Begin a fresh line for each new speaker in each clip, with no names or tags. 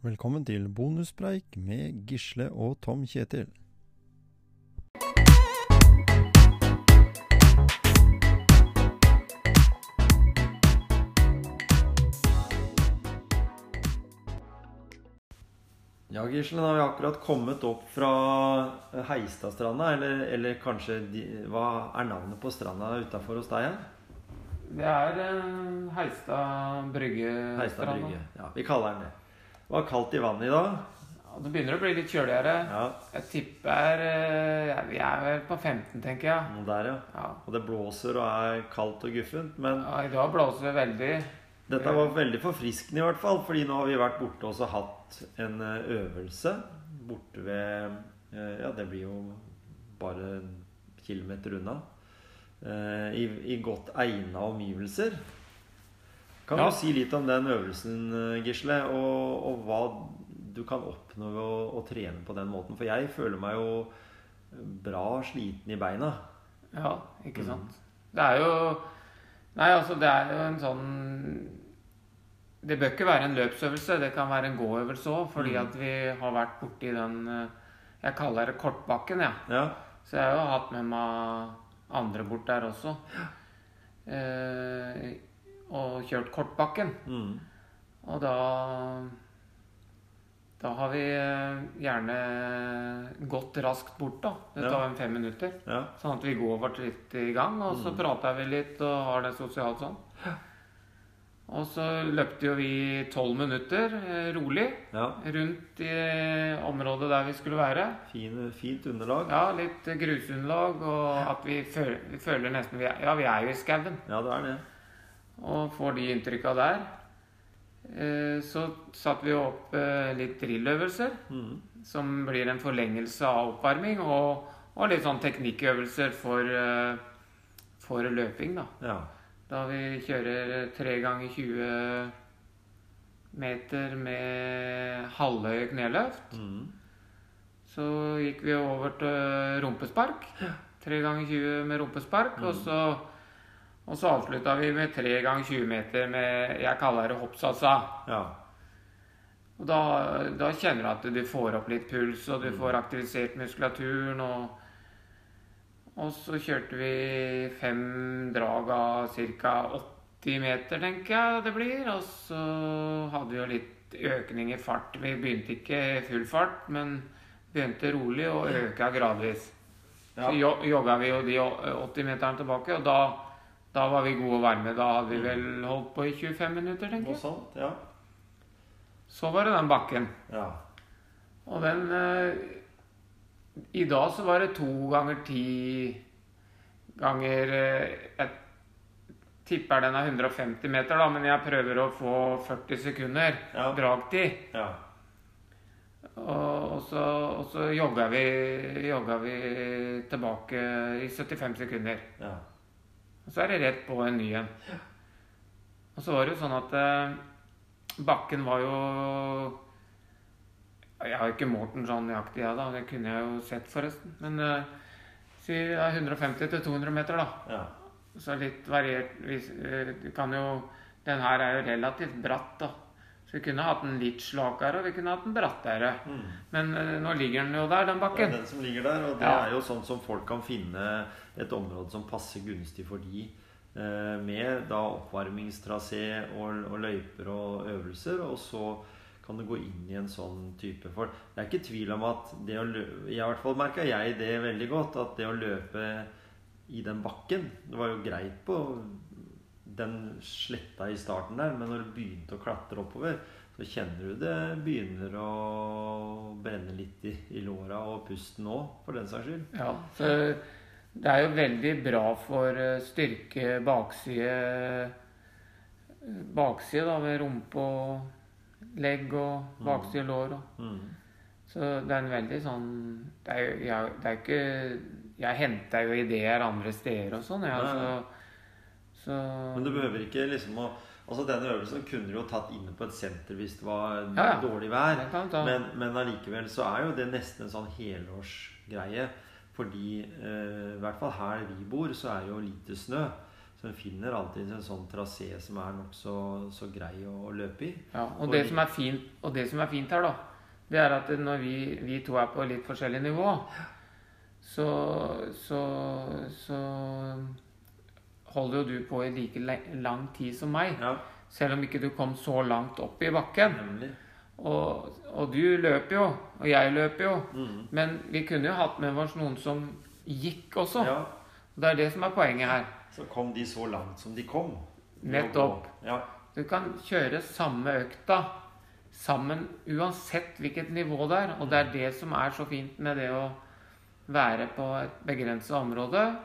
Velkommen til bonuspreik med Gisle og Tom Kjetil. Ja, Gisle, da har vi akkurat kommet opp fra Heistadstranda, eller, eller kanskje de, Hva er navnet på stranda utafor hos deg? Ja?
Det er eh, Heistad brygge.
Heistad brygge. Ja, vi kaller den det. Det var kaldt i vannet i dag.
Ja, det begynner å bli litt kjøligere.
Ja,
Jeg tipper eh, Vi er vel på 15, tenker jeg.
der, ja.
Ja.
Og det blåser og er kaldt og guffent. Men
ja I dag blåser det veldig.
dette var veldig forfriskende i hvert fall. Fordi nå har vi vært borte og så hatt en eh, øvelse borte ved eh, Ja, det blir jo bare en kilometer unna. I, i godt egna omgivelser. Kan
Ja.
du si litt om den øvelsen, eh, Gisle? Og, og hva du kan oppnå ved å, å trene på den måten? For jeg føler meg jo bra sliten i beina.
Ja, ikke
Mm.
sant. Det er jo Nei, altså, det er jo en sånn Det bør ikke være en løpsøvelse, det kan være en gåøvelse òg, fordi
Mm.
at vi har vært borti den eh, Jeg kaller det kortbakken, jeg. Ja.
Ja.
Så jeg har jo hatt med meg andre bort der også. Eh, og kjørt kortbakken.
Mm.
Og da Da har vi eh, gjerne gått raskt bort, da. Det
Ja.
tar en fem minutter.
ja.
Sånn at vi går vårt litt i gang, og så
Mm.
prater vi litt og har det sosialt sånn. Og så løpte jo vi tolv minutter eh, rolig
ja.
rundt i området der vi skulle være.
Fine, fint underlag.
Ja, litt grusunderlag, og at vi føler, vi føler nesten vi er, Ja, vi er jo i skauen,
Ja, det er det.
Og får de inntrykka der. Eh, Så satte vi opp eh, litt drilløvelser,
Mm.
som blir en forlengelse av oppvarming, og, og litt sånn teknikkøvelser for, eh, for løping, da.
Ja.
Da vi kjører tre ganger 20 meter med halvhøye kneløft.
Mm.
Så gikk vi over til rumpespark. Tre ganger 20 med rumpespark. Og så, og så avslutta vi med tre ganger 20 meter med Jeg kaller det hoppsatsa.
ja.
Og da, da kjenner du at du får opp litt puls, og du
Mm.
får aktivisert muskulaturen. Og, og så kjørte vi fem drag av ca. 80 meter, tenker jeg det blir. Og så hadde vi jo litt økning i fart. Vi begynte ikke i full fart, men begynte rolig og øka gradvis.
Ja.
Så jo- jogga vi jo de 80 meterne tilbake, og da, da var vi gode og varme. Da hadde vi vel holdt på i 25 minutter, tenker jeg.
sånt. Ja.
Så var det den bakken.
ja.
Og den eh, I dag så var det to ganger ti ganger eh, Jeg tipper den er 150 meter, da, men jeg prøver å få 40 sekunder
Ja.
dragtid.
ja.
Og, og, så, og så jogga vi, jogga vi tilbake i 75 sekunder.
ja.
Og så er det rett på en ny en. Og så var det jo sånn at eh, bakken var jo Jeg har ikke målt den sånn nøyaktig, jeg, da. Det kunne jeg jo sett, forresten. Men eh, si er 150 til 200 meter, da.
ja.
Så litt variert hvis, eh, kan jo Den her er jo relativt bratt, da. Så vi kunne hatt den litt slakere, og vi kunne hatt den brattere.
Mm.
Men uh, nå ligger den jo der, den
Det er den som ligger der, og det
Ja.
er jo sånn som folk kan finne et område som passer gunstig for de eh, med da oppvarmingstrasé og, og løyper og øvelser, og så kan du gå inn i en sånn type For det er ikke tvil om at det å løpe I hvert fall merka jeg det veldig godt, at det å løpe i den bakken Det var jo greit på den sletta i starten der, men når du begynte å klatre oppover, så kjenner du det begynner å brenne litt i, i låra og pusten òg, for den saks skyld.
Ja, så det er jo veldig bra for eh, styrke bakside Bakside da, ved rumpe og legg og bakside lår. Og.
Mm.
Så det er en veldig sånn Det er jo jeg, det er ikke Jeg henter jo ideer andre steder og sånn, Ja,
ja.
Så,
Men du behøver ikke liksom å Altså Denne øvelsen kunne du jo tatt inne på et senter hvis det var
Ja, ja.
dårlig vær. Men, men allikevel så er jo det nesten en sånn helårsgreie. Fordi eh, i hvert fall her vi bor, så er det jo lite snø. Så en finner alltid en sånn trasé som er nokså så grei å, å løpe i.
Ja, og,
Og
det
de-
som er fint, og det som er fint her, da, det er at når vi, vi to er på litt forskjellig nivå, så, så, så holder jo du på i like lang tid som meg.
Ja,
Selv om ikke du kom så langt opp i bakken. Og, og du løper jo, og jeg løper jo.
Mm.
Men vi kunne jo hatt med oss noen som gikk også.
Ja,
Og Det er det som er poenget her.
så kom de så langt som de kom.
Nettopp.
Ja,
Du kan kjøre samme økta sammen uansett hvilket nivå det er. Og det er det som er så fint med det å være på et begrenset område.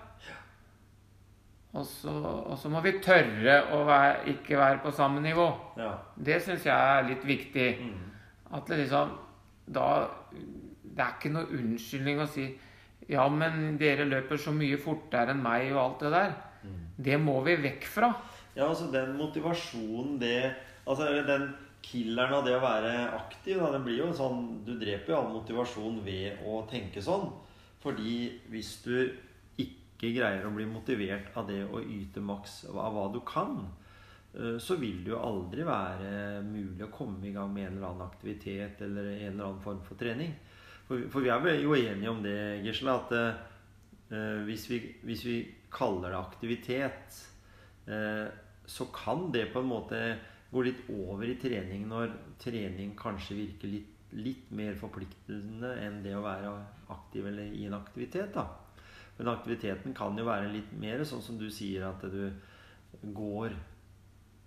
Og så, og så må vi tørre å være, ikke være på samme nivå.
ja.
Det syns jeg er litt viktig.
Mm.
At det liksom da Det er ikke noe unnskyldning å si Ja, men dere løper så mye fortere enn meg og alt det der.
Mm.
Det må vi vekk fra.
Ja, altså den motivasjonen det Altså den killeren av det å være aktiv, da, den blir jo sånn Du dreper jo all motivasjon ved å tenke sånn. Fordi hvis du ikke greier å bli motivert av det å yte maks av hva du kan, eh, så vil det jo aldri være mulig å komme i gang med en eller annen aktivitet eller en eller annen form for trening. For, for vi er jo enige om det, Gisle, at uh, hvis, vi, hvis vi kaller det aktivitet, uh, så kan det på en måte gå litt over i trening når trening kanskje virker litt, litt mer forpliktende enn det å være aktiv eller i en aktivitet. da. Men aktiviteten kan jo være litt mer sånn som du sier, at du går.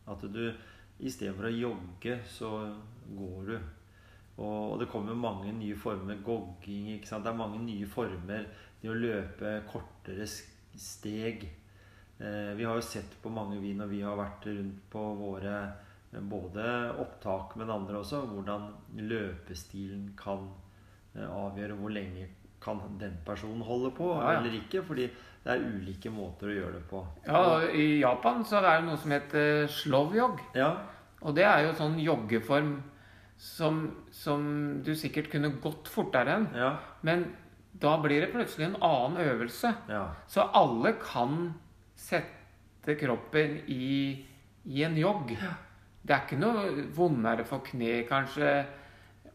At du istedenfor å jogge, så går du. Og, og det kommer mange nye former. Gogging. ikke sant? Det er mange nye former. Det å løpe kortere steg. Eh, vi har jo sett på mange vi når vi har vært rundt på våre eh, både opptak, men andre også, hvordan løpestilen kan eh, avgjøre hvor lenge kan den personen holde på
Ja, ja.
eller ikke. Fordi det er ulike måter å gjøre det på.
Ja, I Japan så er det noe som heter slovjog,
Ja,
Og det er jo sånn joggeform som, som du sikkert kunne gått fortere enn.
ja,
Men da blir det plutselig en annen øvelse.
ja.
Så alle kan sette kroppen i, i en jogg. Det er ikke noe vondere for kne, kanskje,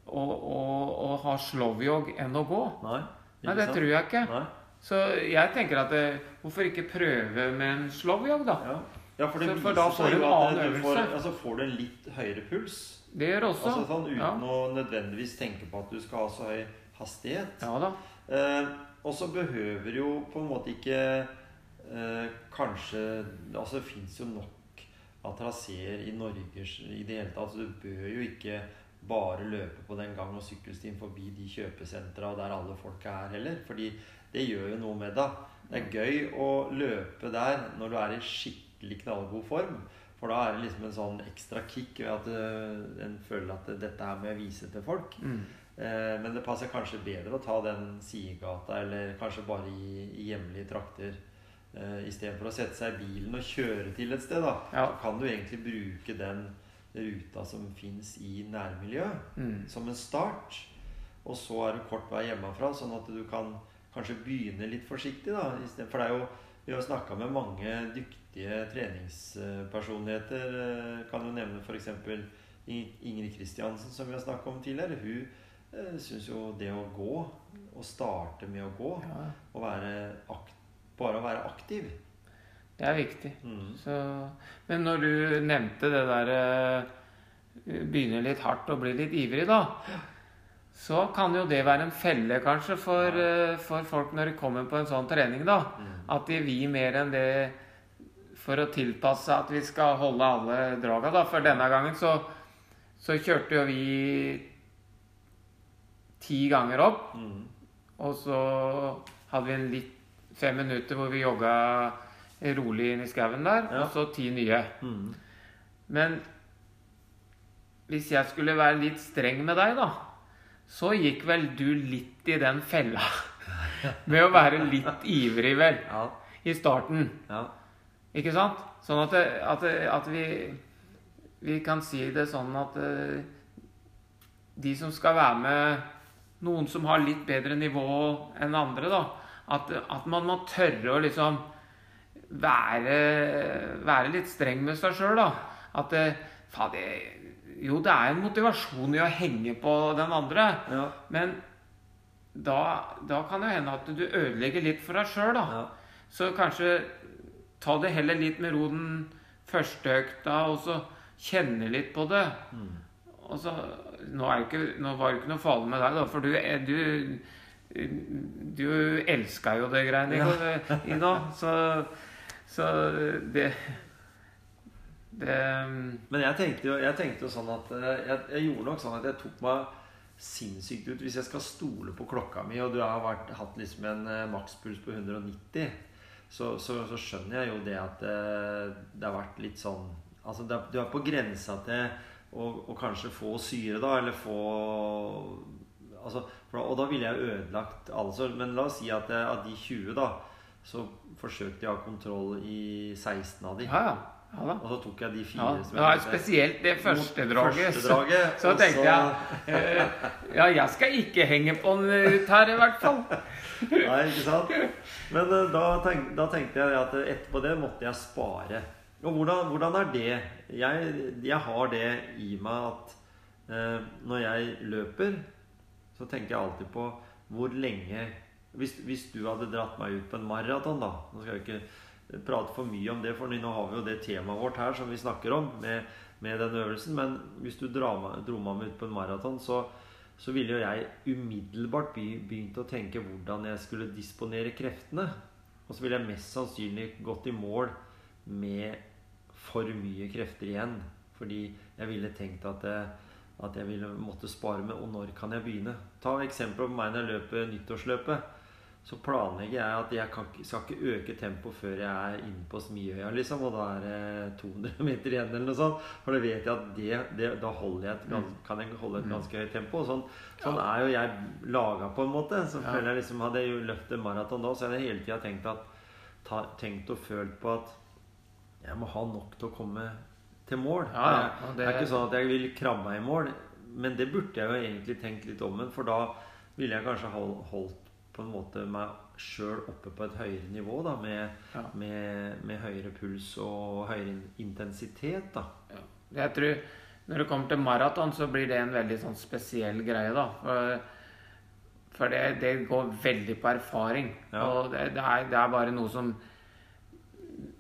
å, og, og ha slovjog enn å gå.
Nei,
Nei, det tror jeg ikke.
Nei.
Så jeg tenker at det, hvorfor ikke prøve med en slovjog da?
Ja. ja, for det
Så- for da får du en annen
du får,
øvelse.
altså får du en litt høyere puls.
Det gjør også.
Altså sånn Uten
ja.
å nødvendigvis tenke på at du skal ha så høy hastighet.
ja da.
Eh, og så behøver jo på en måte ikke eh, kanskje Altså det fins jo nok av traseer i Norge i det hele tatt. Så du bør jo ikke bare løpe på den gang- og sykkelstien forbi de kjøpesentra der alle folk er heller. Fordi det gjør jo noe med deg. Det er gøy å løpe der når du er i skikkelig knallgod form. For da er det liksom en sånn ekstra kick ved at eh, en føler at dette her må jeg vise til folk.
Mm.
Eh, Men det passer kanskje bedre å ta den sidegata, eller kanskje bare i, i hjemlige trakter. Eh, Istedenfor å sette seg i bilen og kjøre til et sted, da.
Ja.
Så kan du egentlig bruke den ruta som fins i nærmiljøet,
Mm.
som en start. Og så er det kort vei hjemmefra, sånn at du kan kanskje begynne litt forsiktig. da For det er jo Vi har snakka med mange dyktige treningspersonligheter. Eh, Kan jo nevne f.eks. Ingrid Kristiansen, som vi har snakka om tidligere. Hun eh, syns jo det å gå, å starte med å gå,
Ja,
og være akt, bare å være aktiv
det er viktig.
mm.
Så, men når du nevnte det der Begynner litt hardt og blir litt ivrig, da. Så kan jo det være en felle, kanskje, for, eh, for folk når de kommer på en sånn trening, da.
Mm.
At de vil mer enn det for å tilpasse at vi skal holde alle draga, da. For denne gangen så, så kjørte jo vi ti ganger opp.
Mm.
Og så hadde vi en litt fem minutter hvor vi jogga rolig inn i skauen der.
Ja.
Og så ti nye.
Mm.
Men hvis jeg skulle være litt streng med deg, da, så gikk vel du litt i den fella. Med å være litt ivrig, vel,
Ja.
i starten.
ja.
Ikke sant? Sånn at, det, at, det, at vi, vi kan si det sånn at eh, de som skal være med Noen som har litt bedre nivå enn andre, da. At, at man må tørre å liksom være, være litt streng med seg sjøl, da. At faen, det, jo, det er en motivasjon i å henge på den andre,
Ja.
men da, da kan det hende at du ødelegger litt for deg sjøl, da.
Ja.
Så kanskje ta det heller litt med ro den første økta, og så kjenne litt på det.
Mm.
Og så, nå, ikke, nå var det ikke noe farlig med deg, da, for du, du, du elska jo det greiene i nå. Så, så det Det
Men jeg tenkte jo, jeg tenkte jo sånn at eh, jeg, jeg gjorde nok sånn at jeg tok meg sinnssykt ut hvis jeg skal stole på klokka mi, og du har vært, hatt liksom en eh, makspuls på 190, så, så, så skjønner jeg jo det at eh, det har vært litt sånn Altså det, du er på grensa til å, å kanskje få syre, da, eller få altså, da- Og da ville jeg ødelagt altså, Men la oss si at av de 20, da, så forsøkte jeg å ha kontroll i 16 av de.
Ja, ja. ja.
Og så tok jeg de fire som jeg ja,
spesielt det første draget.
Første
så-
draget,
Så
så
tenkte jeg eh, Ja, jeg skal ikke henge på den ut her, i hvert fall.
Nei, ikke sant? Men eh, da, tenk, da tenkte jeg at etterpå det måtte jeg spare. Og hvordan, hvordan er det? Jeg, jeg har det i meg at eh, når jeg løper, så tenker jeg alltid på hvor lenge hvis, hvis du hadde dratt meg ut på en maraton, da Nå skal jeg ikke prate for mye om det, for nå har vi jo det temaet vårt her som vi snakker om med, med den øvelsen. Men hvis du drar meg, dro meg ut på en maraton, så, så ville jo jeg umiddelbart begynt å tenke hvordan jeg skulle disponere kreftene. Og så ville jeg mest sannsynlig gått i mål med for mye krefter igjen. Fordi jeg ville tenkt at, jeg, at jeg ville måtte spare med Og når kan jeg begynne? Ta eksempel på meg når jeg løper nyttårsløpet. Så planlegger jeg at jeg kan, skal ikke øke tempoet før jeg er inne på Smiøya, liksom. Og da er det 200 meter igjen, eller noe sånt. For da vet jeg at det, det, da jeg et, gans- kan jeg holde et ganske høyt tempo. Og sånn, sånn er jo jeg laga, på en måte. Så
Ja.
føler jeg liksom Hadde jeg løpt en maraton da, så hadde jeg hele tida tenkt, at, ta, tenkt og følt på at jeg må ha nok til å komme til mål.
Ja, ja,
Det det
det-
er ikke sånn at jeg vil krabbe meg i mål, men det burde jeg jo egentlig tenkt litt om. For da ville jeg kanskje holdt på en måte meg sjøl oppe på et høyere nivå, da, med,
Ja.
med, med høyere puls og høyere intensitet. da.
Jeg tror Når det kommer til maraton, så blir det en veldig sånn spesiell greie, da. For, for det, det går veldig på erfaring.
Ja.
Og det, det, er, det er bare noe som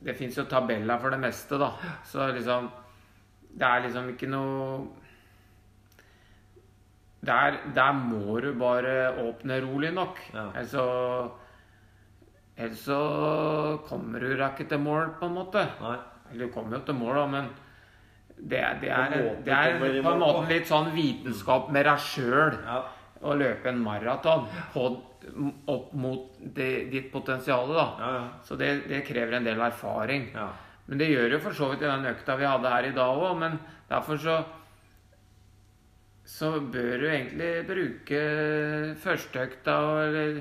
Det fins jo tabeller for det meste, da. Så liksom Det er liksom ikke noe der, der må du bare åpne rolig nok.
Ja.
Ellers så Ellers så kommer du deg ikke til mål, på en måte.
Nei.
Eller du kommer jo til mål, da, men det, er- det er,
en måte
det er på en måte litt sånn vitenskap med deg sjøl
Ja.
å løpe en maraton opp mot det, ditt potensial. da.
Ja, ja.
Så det, det krever en del erfaring.
ja.
Men det gjør jo for så vidt i den økta vi hadde her i dag òg. Men derfor så så bør du egentlig bruke førsteøkta eller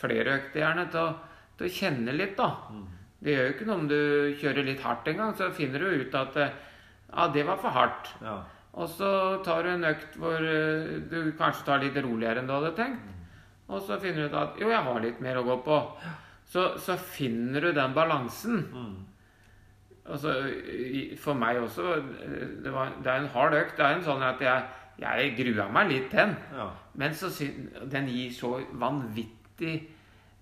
flere økter gjerne til å, til å kjenne litt, da.
Mm.
Det gjør jo ikke noe om du kjører litt hardt en gang, så finner du ut at ja, det var for hardt.
ja.
Og så tar du en økt hvor eh, du kanskje tar litt roligere enn du hadde tenkt. Og så finner du ut at jo, jeg har litt mer å gå på. Så, så finner du den balansen.
Mm.
Altså, for meg også eh, det, var, det er en hard økt. Det er en sånn at jeg, jeg grua meg litt til den.
ja.
Men så den gir så vanvittig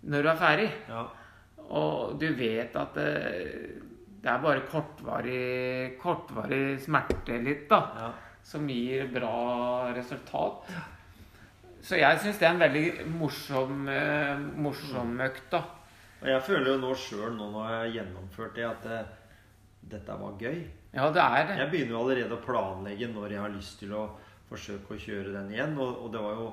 når du er ferdig.
ja.
Og du vet at det, det er bare kortvarig, kortvarig smerte litt, da.
ja.
Som gir bra resultat. Så jeg syns det er en veldig morsom, eh, morsom økt, da.
Og jeg føler jo nå sjøl, nå når jeg har gjennomført det, at det, dette var gøy.
Ja, det er det.
Jeg begynner jo allerede å planlegge når jeg har lyst til å forsøke å kjøre den igjen. Og, og det var jo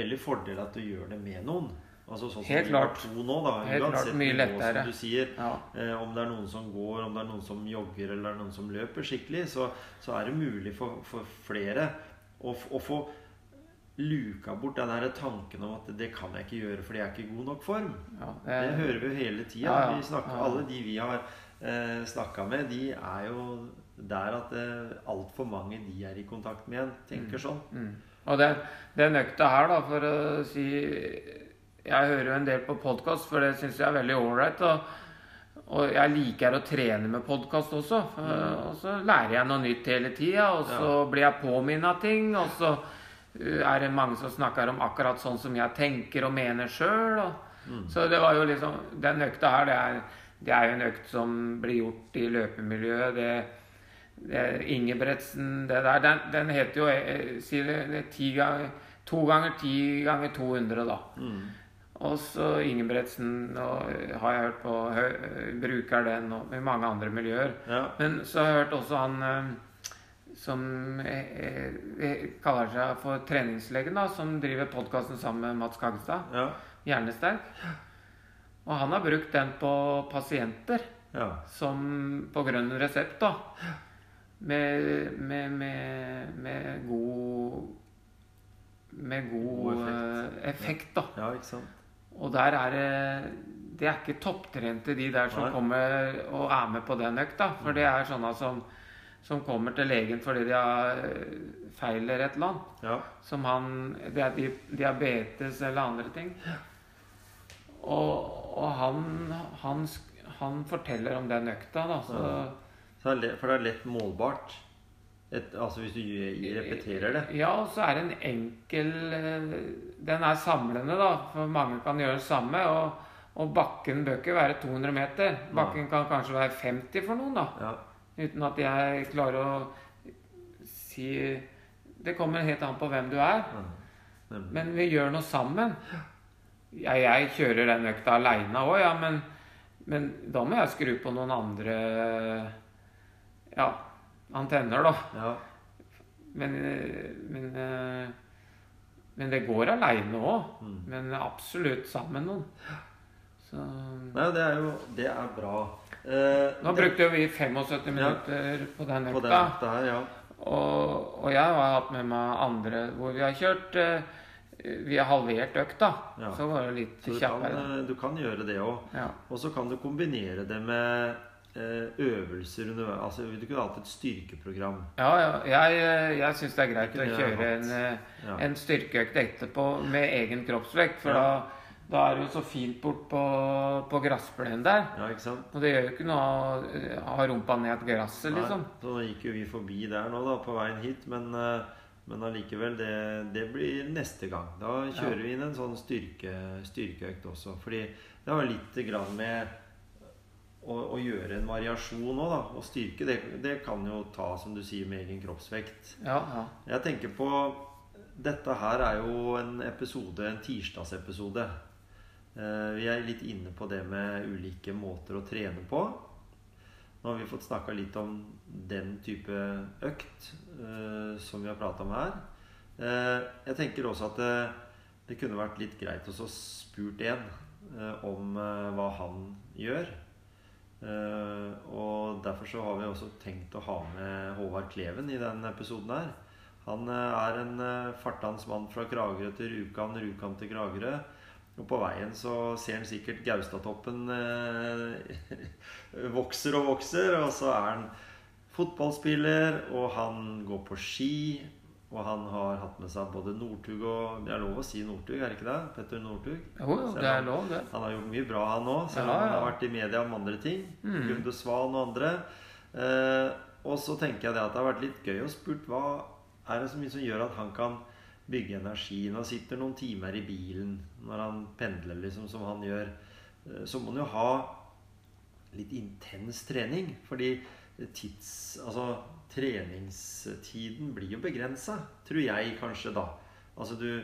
veldig fordel at du gjør det med noen. Altså sånn
Helt
som
klart.
to nå, da.
Helt klart, mye lettere.
som du sier.
Ja.
Eh, om det er noen som går, om det er noen som jogger eller noen som løper skikkelig, så, så er det mulig for, for flere å, å få luka bort den der tanken om at det kan jeg ikke gjøre fordi jeg er ikke i god nok form.
Ja,
Det hører vi jo hele tida.
Ja. Ja.
Alle de vi har eh, snakka med, de er jo der at eh, altfor mange de er i kontakt med igjen, tenker sånn.
Mm. Og den, den økta her, da, for å si Jeg hører jo en del på podkast, for det syns jeg er veldig ålreit. Og, Og jeg liker å trene med podkast også. for- Og så lærer jeg noe nytt hele tida. Og så blir jeg påminnet av ting. Og så uh, er det mange som snakker om akkurat sånn som jeg tenker og mener sjøl. Så det var jo liksom Den økta her, det er, det er jo en økt som blir gjort i løpemiljøet. Det, det er Ingebretsen Det der, den, den heter jo eh, Si det, det ti ganger To ganger ti ganger 200, da.
Mm.
Og så Ingebretsen og har jeg hørt på hø- bruker den og i mange andre miljøer.
Ja.
Men så har jeg hørt også han eh, som eh, eh, kaller seg for treningslegen, da, som driver podkasten sammen med Mats Kagstad.
Ja.
Hjernesterk. Og han har brukt den på pasienter
Ja.
som på grønn resept, da. Med, med, med, med god Med god,
God effekt.
eh, effekt, da.
ja, ikke sant.
Og der er det Det er ikke topptrente de der som
Nei.
kommer og er med på den økta. For det er sånne som, som kommer til legen fordi de har eh, feil eller et eller annet.
Ja.
Som han Det er diabetes eller andre ting. Og, og han, han, han forteller om den økta, da. Så
Ja. For det er lett målbart. Et, altså hvis du repeterer det.
Ja, og så er det en enkel eh, Den er samlende, da. For mange kan gjøre det samme. Og, og bakken bør ikke være 200 meter. Bakken kan kanskje være 50 for noen, da.
Ja.
Uten at jeg klarer å si Det kommer helt an på hvem du er.
ja.
Men vi gjør noe sammen. Ja, jeg kjører den økta aleine òg, ja, men, men da må jeg skru på noen andre ja, antenner, da.
Ja.
Men, men, men det går aleine òg.
Mm.
Men absolutt sammen med noen. Så
Nei, det er jo Det er bra. Eh,
Nå
det-
brukte vi 75 minutter den
på den
økta.
her, ja.
Og, og jeg har hatt med meg andre hvor vi har kjørt eh, Vi har halvert økta.
Ja.
Så var det litt
Så du
kjappere.
eh, du kan gjøre det òg.
Ja.
Og så kan du kombinere det med øvelser underveis. Altså, du kunne hatt et styrkeprogram.
Ja, ja. Jeg, eh, jeg syns det er greit
Det
å kjøre en, eh,
Ja.
en styrkeøkt etterpå med egen kroppsvekt. For
Ja.
da, da er det jo så fint bort på, på gressplenen der. Og det gjør jo ikke noe å eh, ha rumpa ned gresset, liksom.
Nei, så nå gikk jo vi forbi der nå da, på veien hit, men, eh, men allikevel, det, det blir neste gang. Da kjører vi inn en sånn styrke, styrkeøkt også. Fordi det har litt grann med å, å gjøre en variasjon òg, da. Og styrke, det, det kan jo ta, som du sier, med egen kroppsvekt.
Ja, ja.
Jeg tenker på Dette her er jo en episode, en tirsdagsepisode. Eh, Vi er litt inne på det med ulike måter å trene på. Nå har vi fått snakka litt om den type økt eh, som vi har prata om her. Eh, jeg tenker også at det, det kunne vært litt greit å spurt en eh, om hva han gjør. Eh, og derfor så har vi også tenkt å ha med Håvard Kleven i den episoden her. Han eh, er en eh, fartans mann fra Kragerø til Rjukan, Rjukan til Kragerø. Og på veien så ser han sikkert Gaustatoppen vokser og vokser. Og så er han fotballspiller, og han går på ski. Og han har hatt med seg både Northug og Det er lov å si Northug, er det ikke det? Petter Northug.
Jo, jo, det er lov, det.
Han har gjort mye bra, han òg. Selv om
Ja,
han har vært i media om andre ting.
Mm.
Gunde Svan og andre. Eh, og så tenker jeg det at det har vært litt gøy å spurt hva er det mye som gjør at han kan bygge energi. Når han sitter noen timer i bilen, når han pendler liksom som han gjør, eh, så må han jo ha litt intens trening. Fordi tids... Altså treningstiden blir jo begrensa, tror jeg kanskje da. Altså du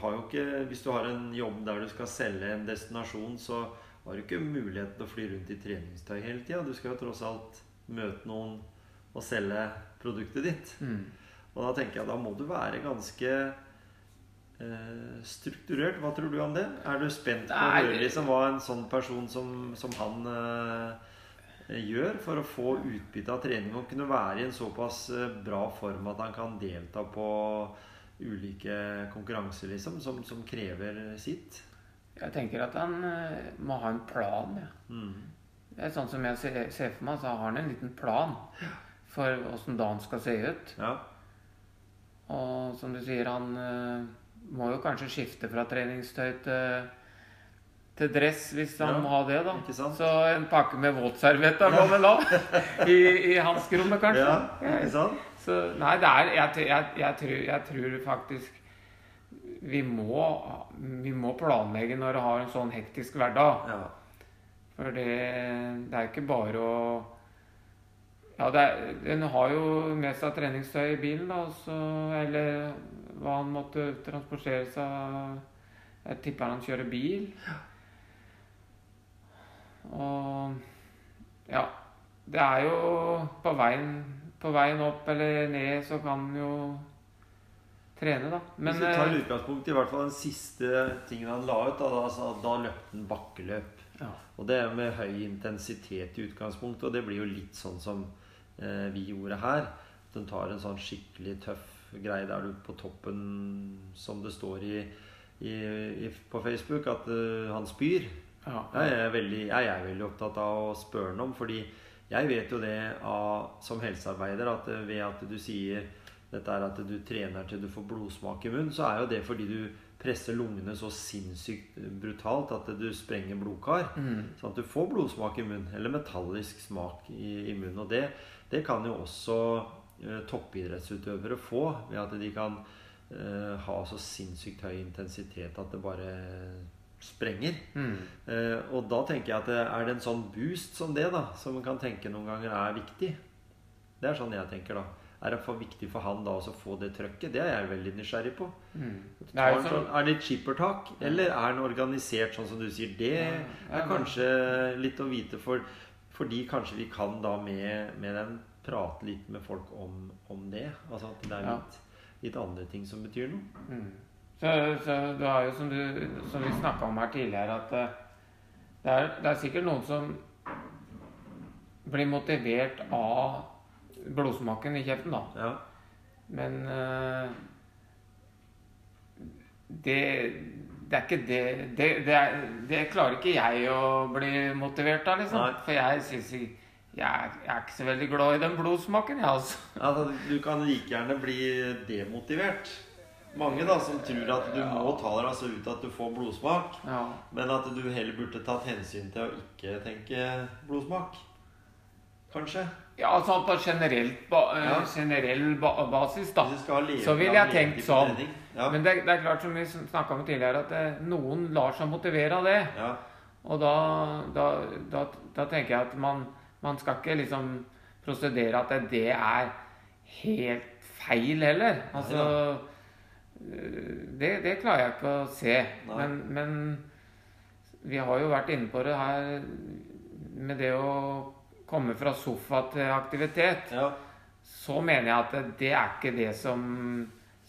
har jo ikke Hvis du har en jobb der du skal selge en destinasjon, så har du ikke muligheten til å fly rundt i treningstøy hele tida. Du skal jo tross alt møte noen og selge produktet ditt.
Mm.
Og da tenker jeg da må du være ganske eh, strukturert. Hva tror du om det? Er du spent på å høre liksom hva en sånn person som, som han eh, gjør for å få utbytte av trening og kunne være i en såpass eh, bra form at han kan delta på ulike konkurranser liksom, som, som krever sitt?
Jeg tenker at han eh, må ha en plan. Ja.
Mm.
Det er sånn som jeg ser, ser for meg, så har han en liten plan for åssen dagen skal se ut.
Ja.
Og som du sier, han eh, må jo kanskje skifte fra treningstøy til, til dress hvis han
Ja,
må ha det, da. Så en pakke med våtservietter må vel ha i, i hanskerommet, kanskje.
Ja, ikke sant?
Så nei, det er Jeg, jeg, jeg, tror, jeg tror faktisk vi må, vi må planlegge når du har en sånn hektisk hverdag.
Ja.
For det, det er ikke bare å Ja, det er, den har jo med seg treningstøy i bilen, da, så, eller hva han måtte transportere seg Jeg tipper han kjører bil. Og ja. Det er jo på veien, på veien opp eller ned, så kan han jo trene, da. Men
Hvis vi tar
eh,
utgangspunkt i hvert fall den siste tingen han la ut, da, da, da løpte han bakkeløp.
ja.
Og det er med høy intensitet i utgangspunktet, og det blir jo litt sånn som eh, vi gjorde her. At den tar en sånn skikkelig tøff greie der du på toppen, som det står i, i, i på Facebook, at uh, han spyr.
Ja.
Jeg er, veldig, jeg er veldig opptatt av å spørre ham om, fordi jeg vet jo det av, som helsearbeider at eh, ved at du sier dette er at du trener til du får blodsmak i munnen, så er jo det fordi du presser lungene så sinnssykt brutalt at du sprenger blodkar.
Mm.
Sånn at du får blodsmak i munnen, eller metallisk smak i, i munnen. Og det, det kan jo også eh, toppidrettsutøvere få ved at de kan eh, ha så sinnssykt høy intensitet at det bare sprenger.
Mm.
Eh, og da tenker jeg at er det en sånn boost som det, da, som man kan tenke noen ganger er viktig? Det er sånn jeg tenker, da. Er det for viktig for han da å få det trøkket? Det er jeg veldig nysgjerrig på.
Mm. Det
Er, sånn, er det et skippertak, eller er den organisert sånn som du sier? Det
Ja,
er kanskje litt å vite for fordi kanskje vi kan da med, med den prate litt med folk om, om det. Altså at det er litt, litt andre ting som betyr noe.
Mm. Så, så du har jo, som, du, som vi snakka om her tidligere, at eh, det er, det er sikkert noen som blir motivert av blodsmaken i kjeften, da.
Ja.
Men uh, det, det er ikke det det, det, er, det klarer ikke jeg å bli motivert av, liksom.
Nei.
For jeg syns jeg, jeg er ikke så veldig glad i den blodsmaken, jeg, altså.
Altså, du kan like gjerne bli demotivert. Mange da som tror at du må ta deg altså ut at du får blodsmak,
Ja.
men at du heller burde tatt hensyn til å ikke tenke blodsmak. Kanskje.
Ja, altså på ba, eh,
Ja.
generell ba basis, da. Så vil jeg tenkt sånn.
Ja.
Men det, det er klart, som vi snakka om tidligere, at det, noen lar seg motivere av det.
ja.
Og da, da, da, da tenker jeg at man, man skal ikke liksom prosedere at det, er helt feil heller. Altså eh, det, det klarer jeg ikke å se. Men, men vi har jo vært inne på det her med det å komme fra sofa til aktivitet.
ja.
Så mener jeg at det er ikke det som,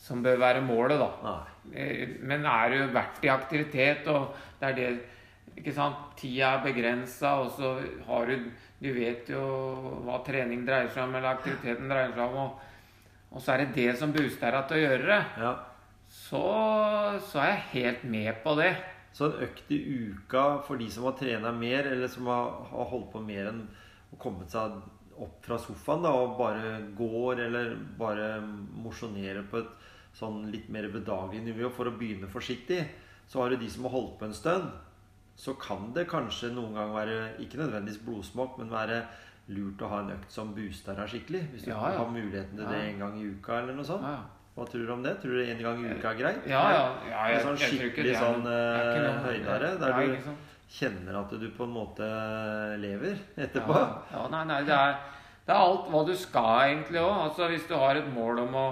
som bør være målet, da.
Nei.
Eh, Men er du verdt i aktivitet, og det er det ikke sant, Tida er begrensa, og så har du Du vet jo hva trening dreier seg om, eller aktiviteten dreier seg om, og, og så er det det som booster deg til å gjøre det.
Ja.
Så, så er jeg helt med på det.
Så en økt i uka for de som har trena mer, eller som har, har holdt på mer enn å kommet seg opp fra sofaen da, og bare går, eller bare mosjonerer på et sånn litt mer bedagelig nivå for å begynne forsiktig, så har du de som har holdt på en stund. Så kan det kanskje noen gang være, ikke nødvendigvis blodsmak, men være lurt å ha en økt som booster deg skikkelig. Hvis du
Ja, ja.
har muligheten til det
Ja.
en gang i uka, eller noe sånt.
Ja,
Hva tror du om det? Tror du en gang i uka er greit?
ja. ja, ja jeg,
sånn skikkelig
er
sånn,
uh,
eh, høydare, der du- kjenner at du på en måte lever etterpå.
Ja, ja nei, nei, det er, det er alt hva du skal egentlig òg. Altså, hvis du har et mål om å,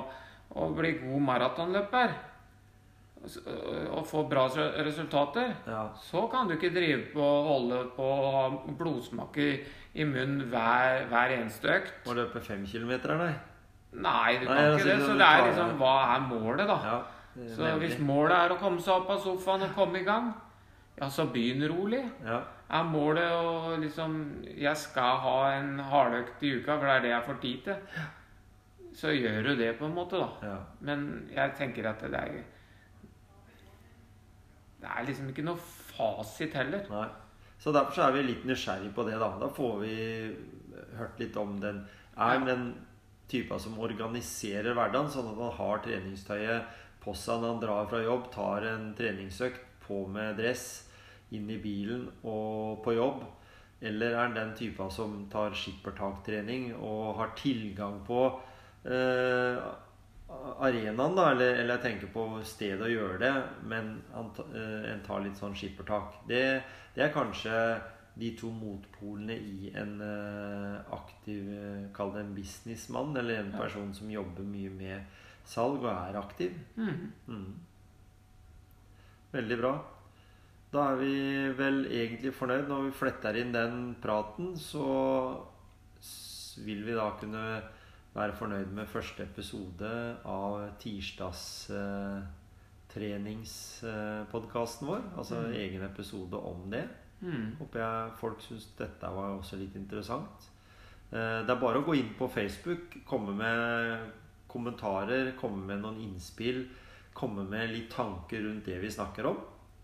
å bli god maratonløper og få bra resultater,
Ja.
så kan du ikke drive på og holde på å ha blodsmak i, i munnen hver, hver eneste økt.
Og løpe fem kilometer, nei.
Nei, du kan
Nei,
ikke det. Så det er liksom. Hva er målet, da?
Ja,
Så
nemlig.
hvis målet er å komme seg opp av sofaen og komme i gang, ja, så begynn rolig.
ja.
Er målet å liksom Jeg skal ha en hardøkt i uka, for det er det jeg får tid til. Så gjør du det, på en måte, da.
ja.
Men jeg tenker at det er Det er liksom ikke noe fasit heller.
Nei. Så derfor så er vi litt nysgjerrig på det, da. Da får vi hørt litt om den Er
Ja.
Typa som organiserer hverdagen, sånn at han har treningstøyet på seg når han drar fra jobb, tar en treningsøkt på med dress inn i bilen og på jobb? Eller er han den typen som tar skippertaktrening og har tilgang på eh, arenaen, da, eller, eller, jeg tenker på stedet å gjøre det, men han, eh, en tar litt sånn skippertak. Det, det, er kanskje de to motpolene i en uh, aktiv uh, Kall det en businessmann, eller en person som jobber mye med salg og er aktiv. Mm. Mm. Veldig bra. Da er vi vel egentlig fornøyd. Når vi fletter inn den praten, så vil vi da kunne være fornøyd med første episode av tirsdagstreningspodkasten vår. Altså mm. egen episode om det. Mm. Håper jeg folk syns dette var også litt interessant. Eh, det er bare å gå inn på Facebook, komme med kommentarer, komme med noen innspill. Komme med litt tanker rundt det vi snakker om.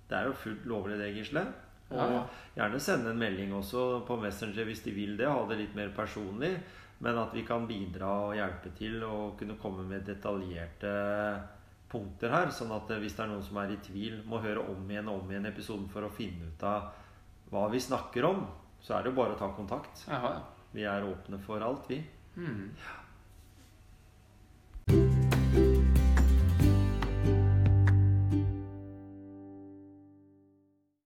Det er jo fullt lovlig, det, Gisle. Og gjerne sende en melding også på Messenger hvis de vil det. Ha det litt mer personlig. Men at vi kan bidra og hjelpe til og kunne komme med detaljerte punkter her. Sånn at hvis det er noen som er i tvil, må høre om igjen og om igjen episoden for å finne ut av hva vi snakker om, så er det jo bare å ta kontakt.
Aha.
Vi er åpne for alt, vi.
Mm.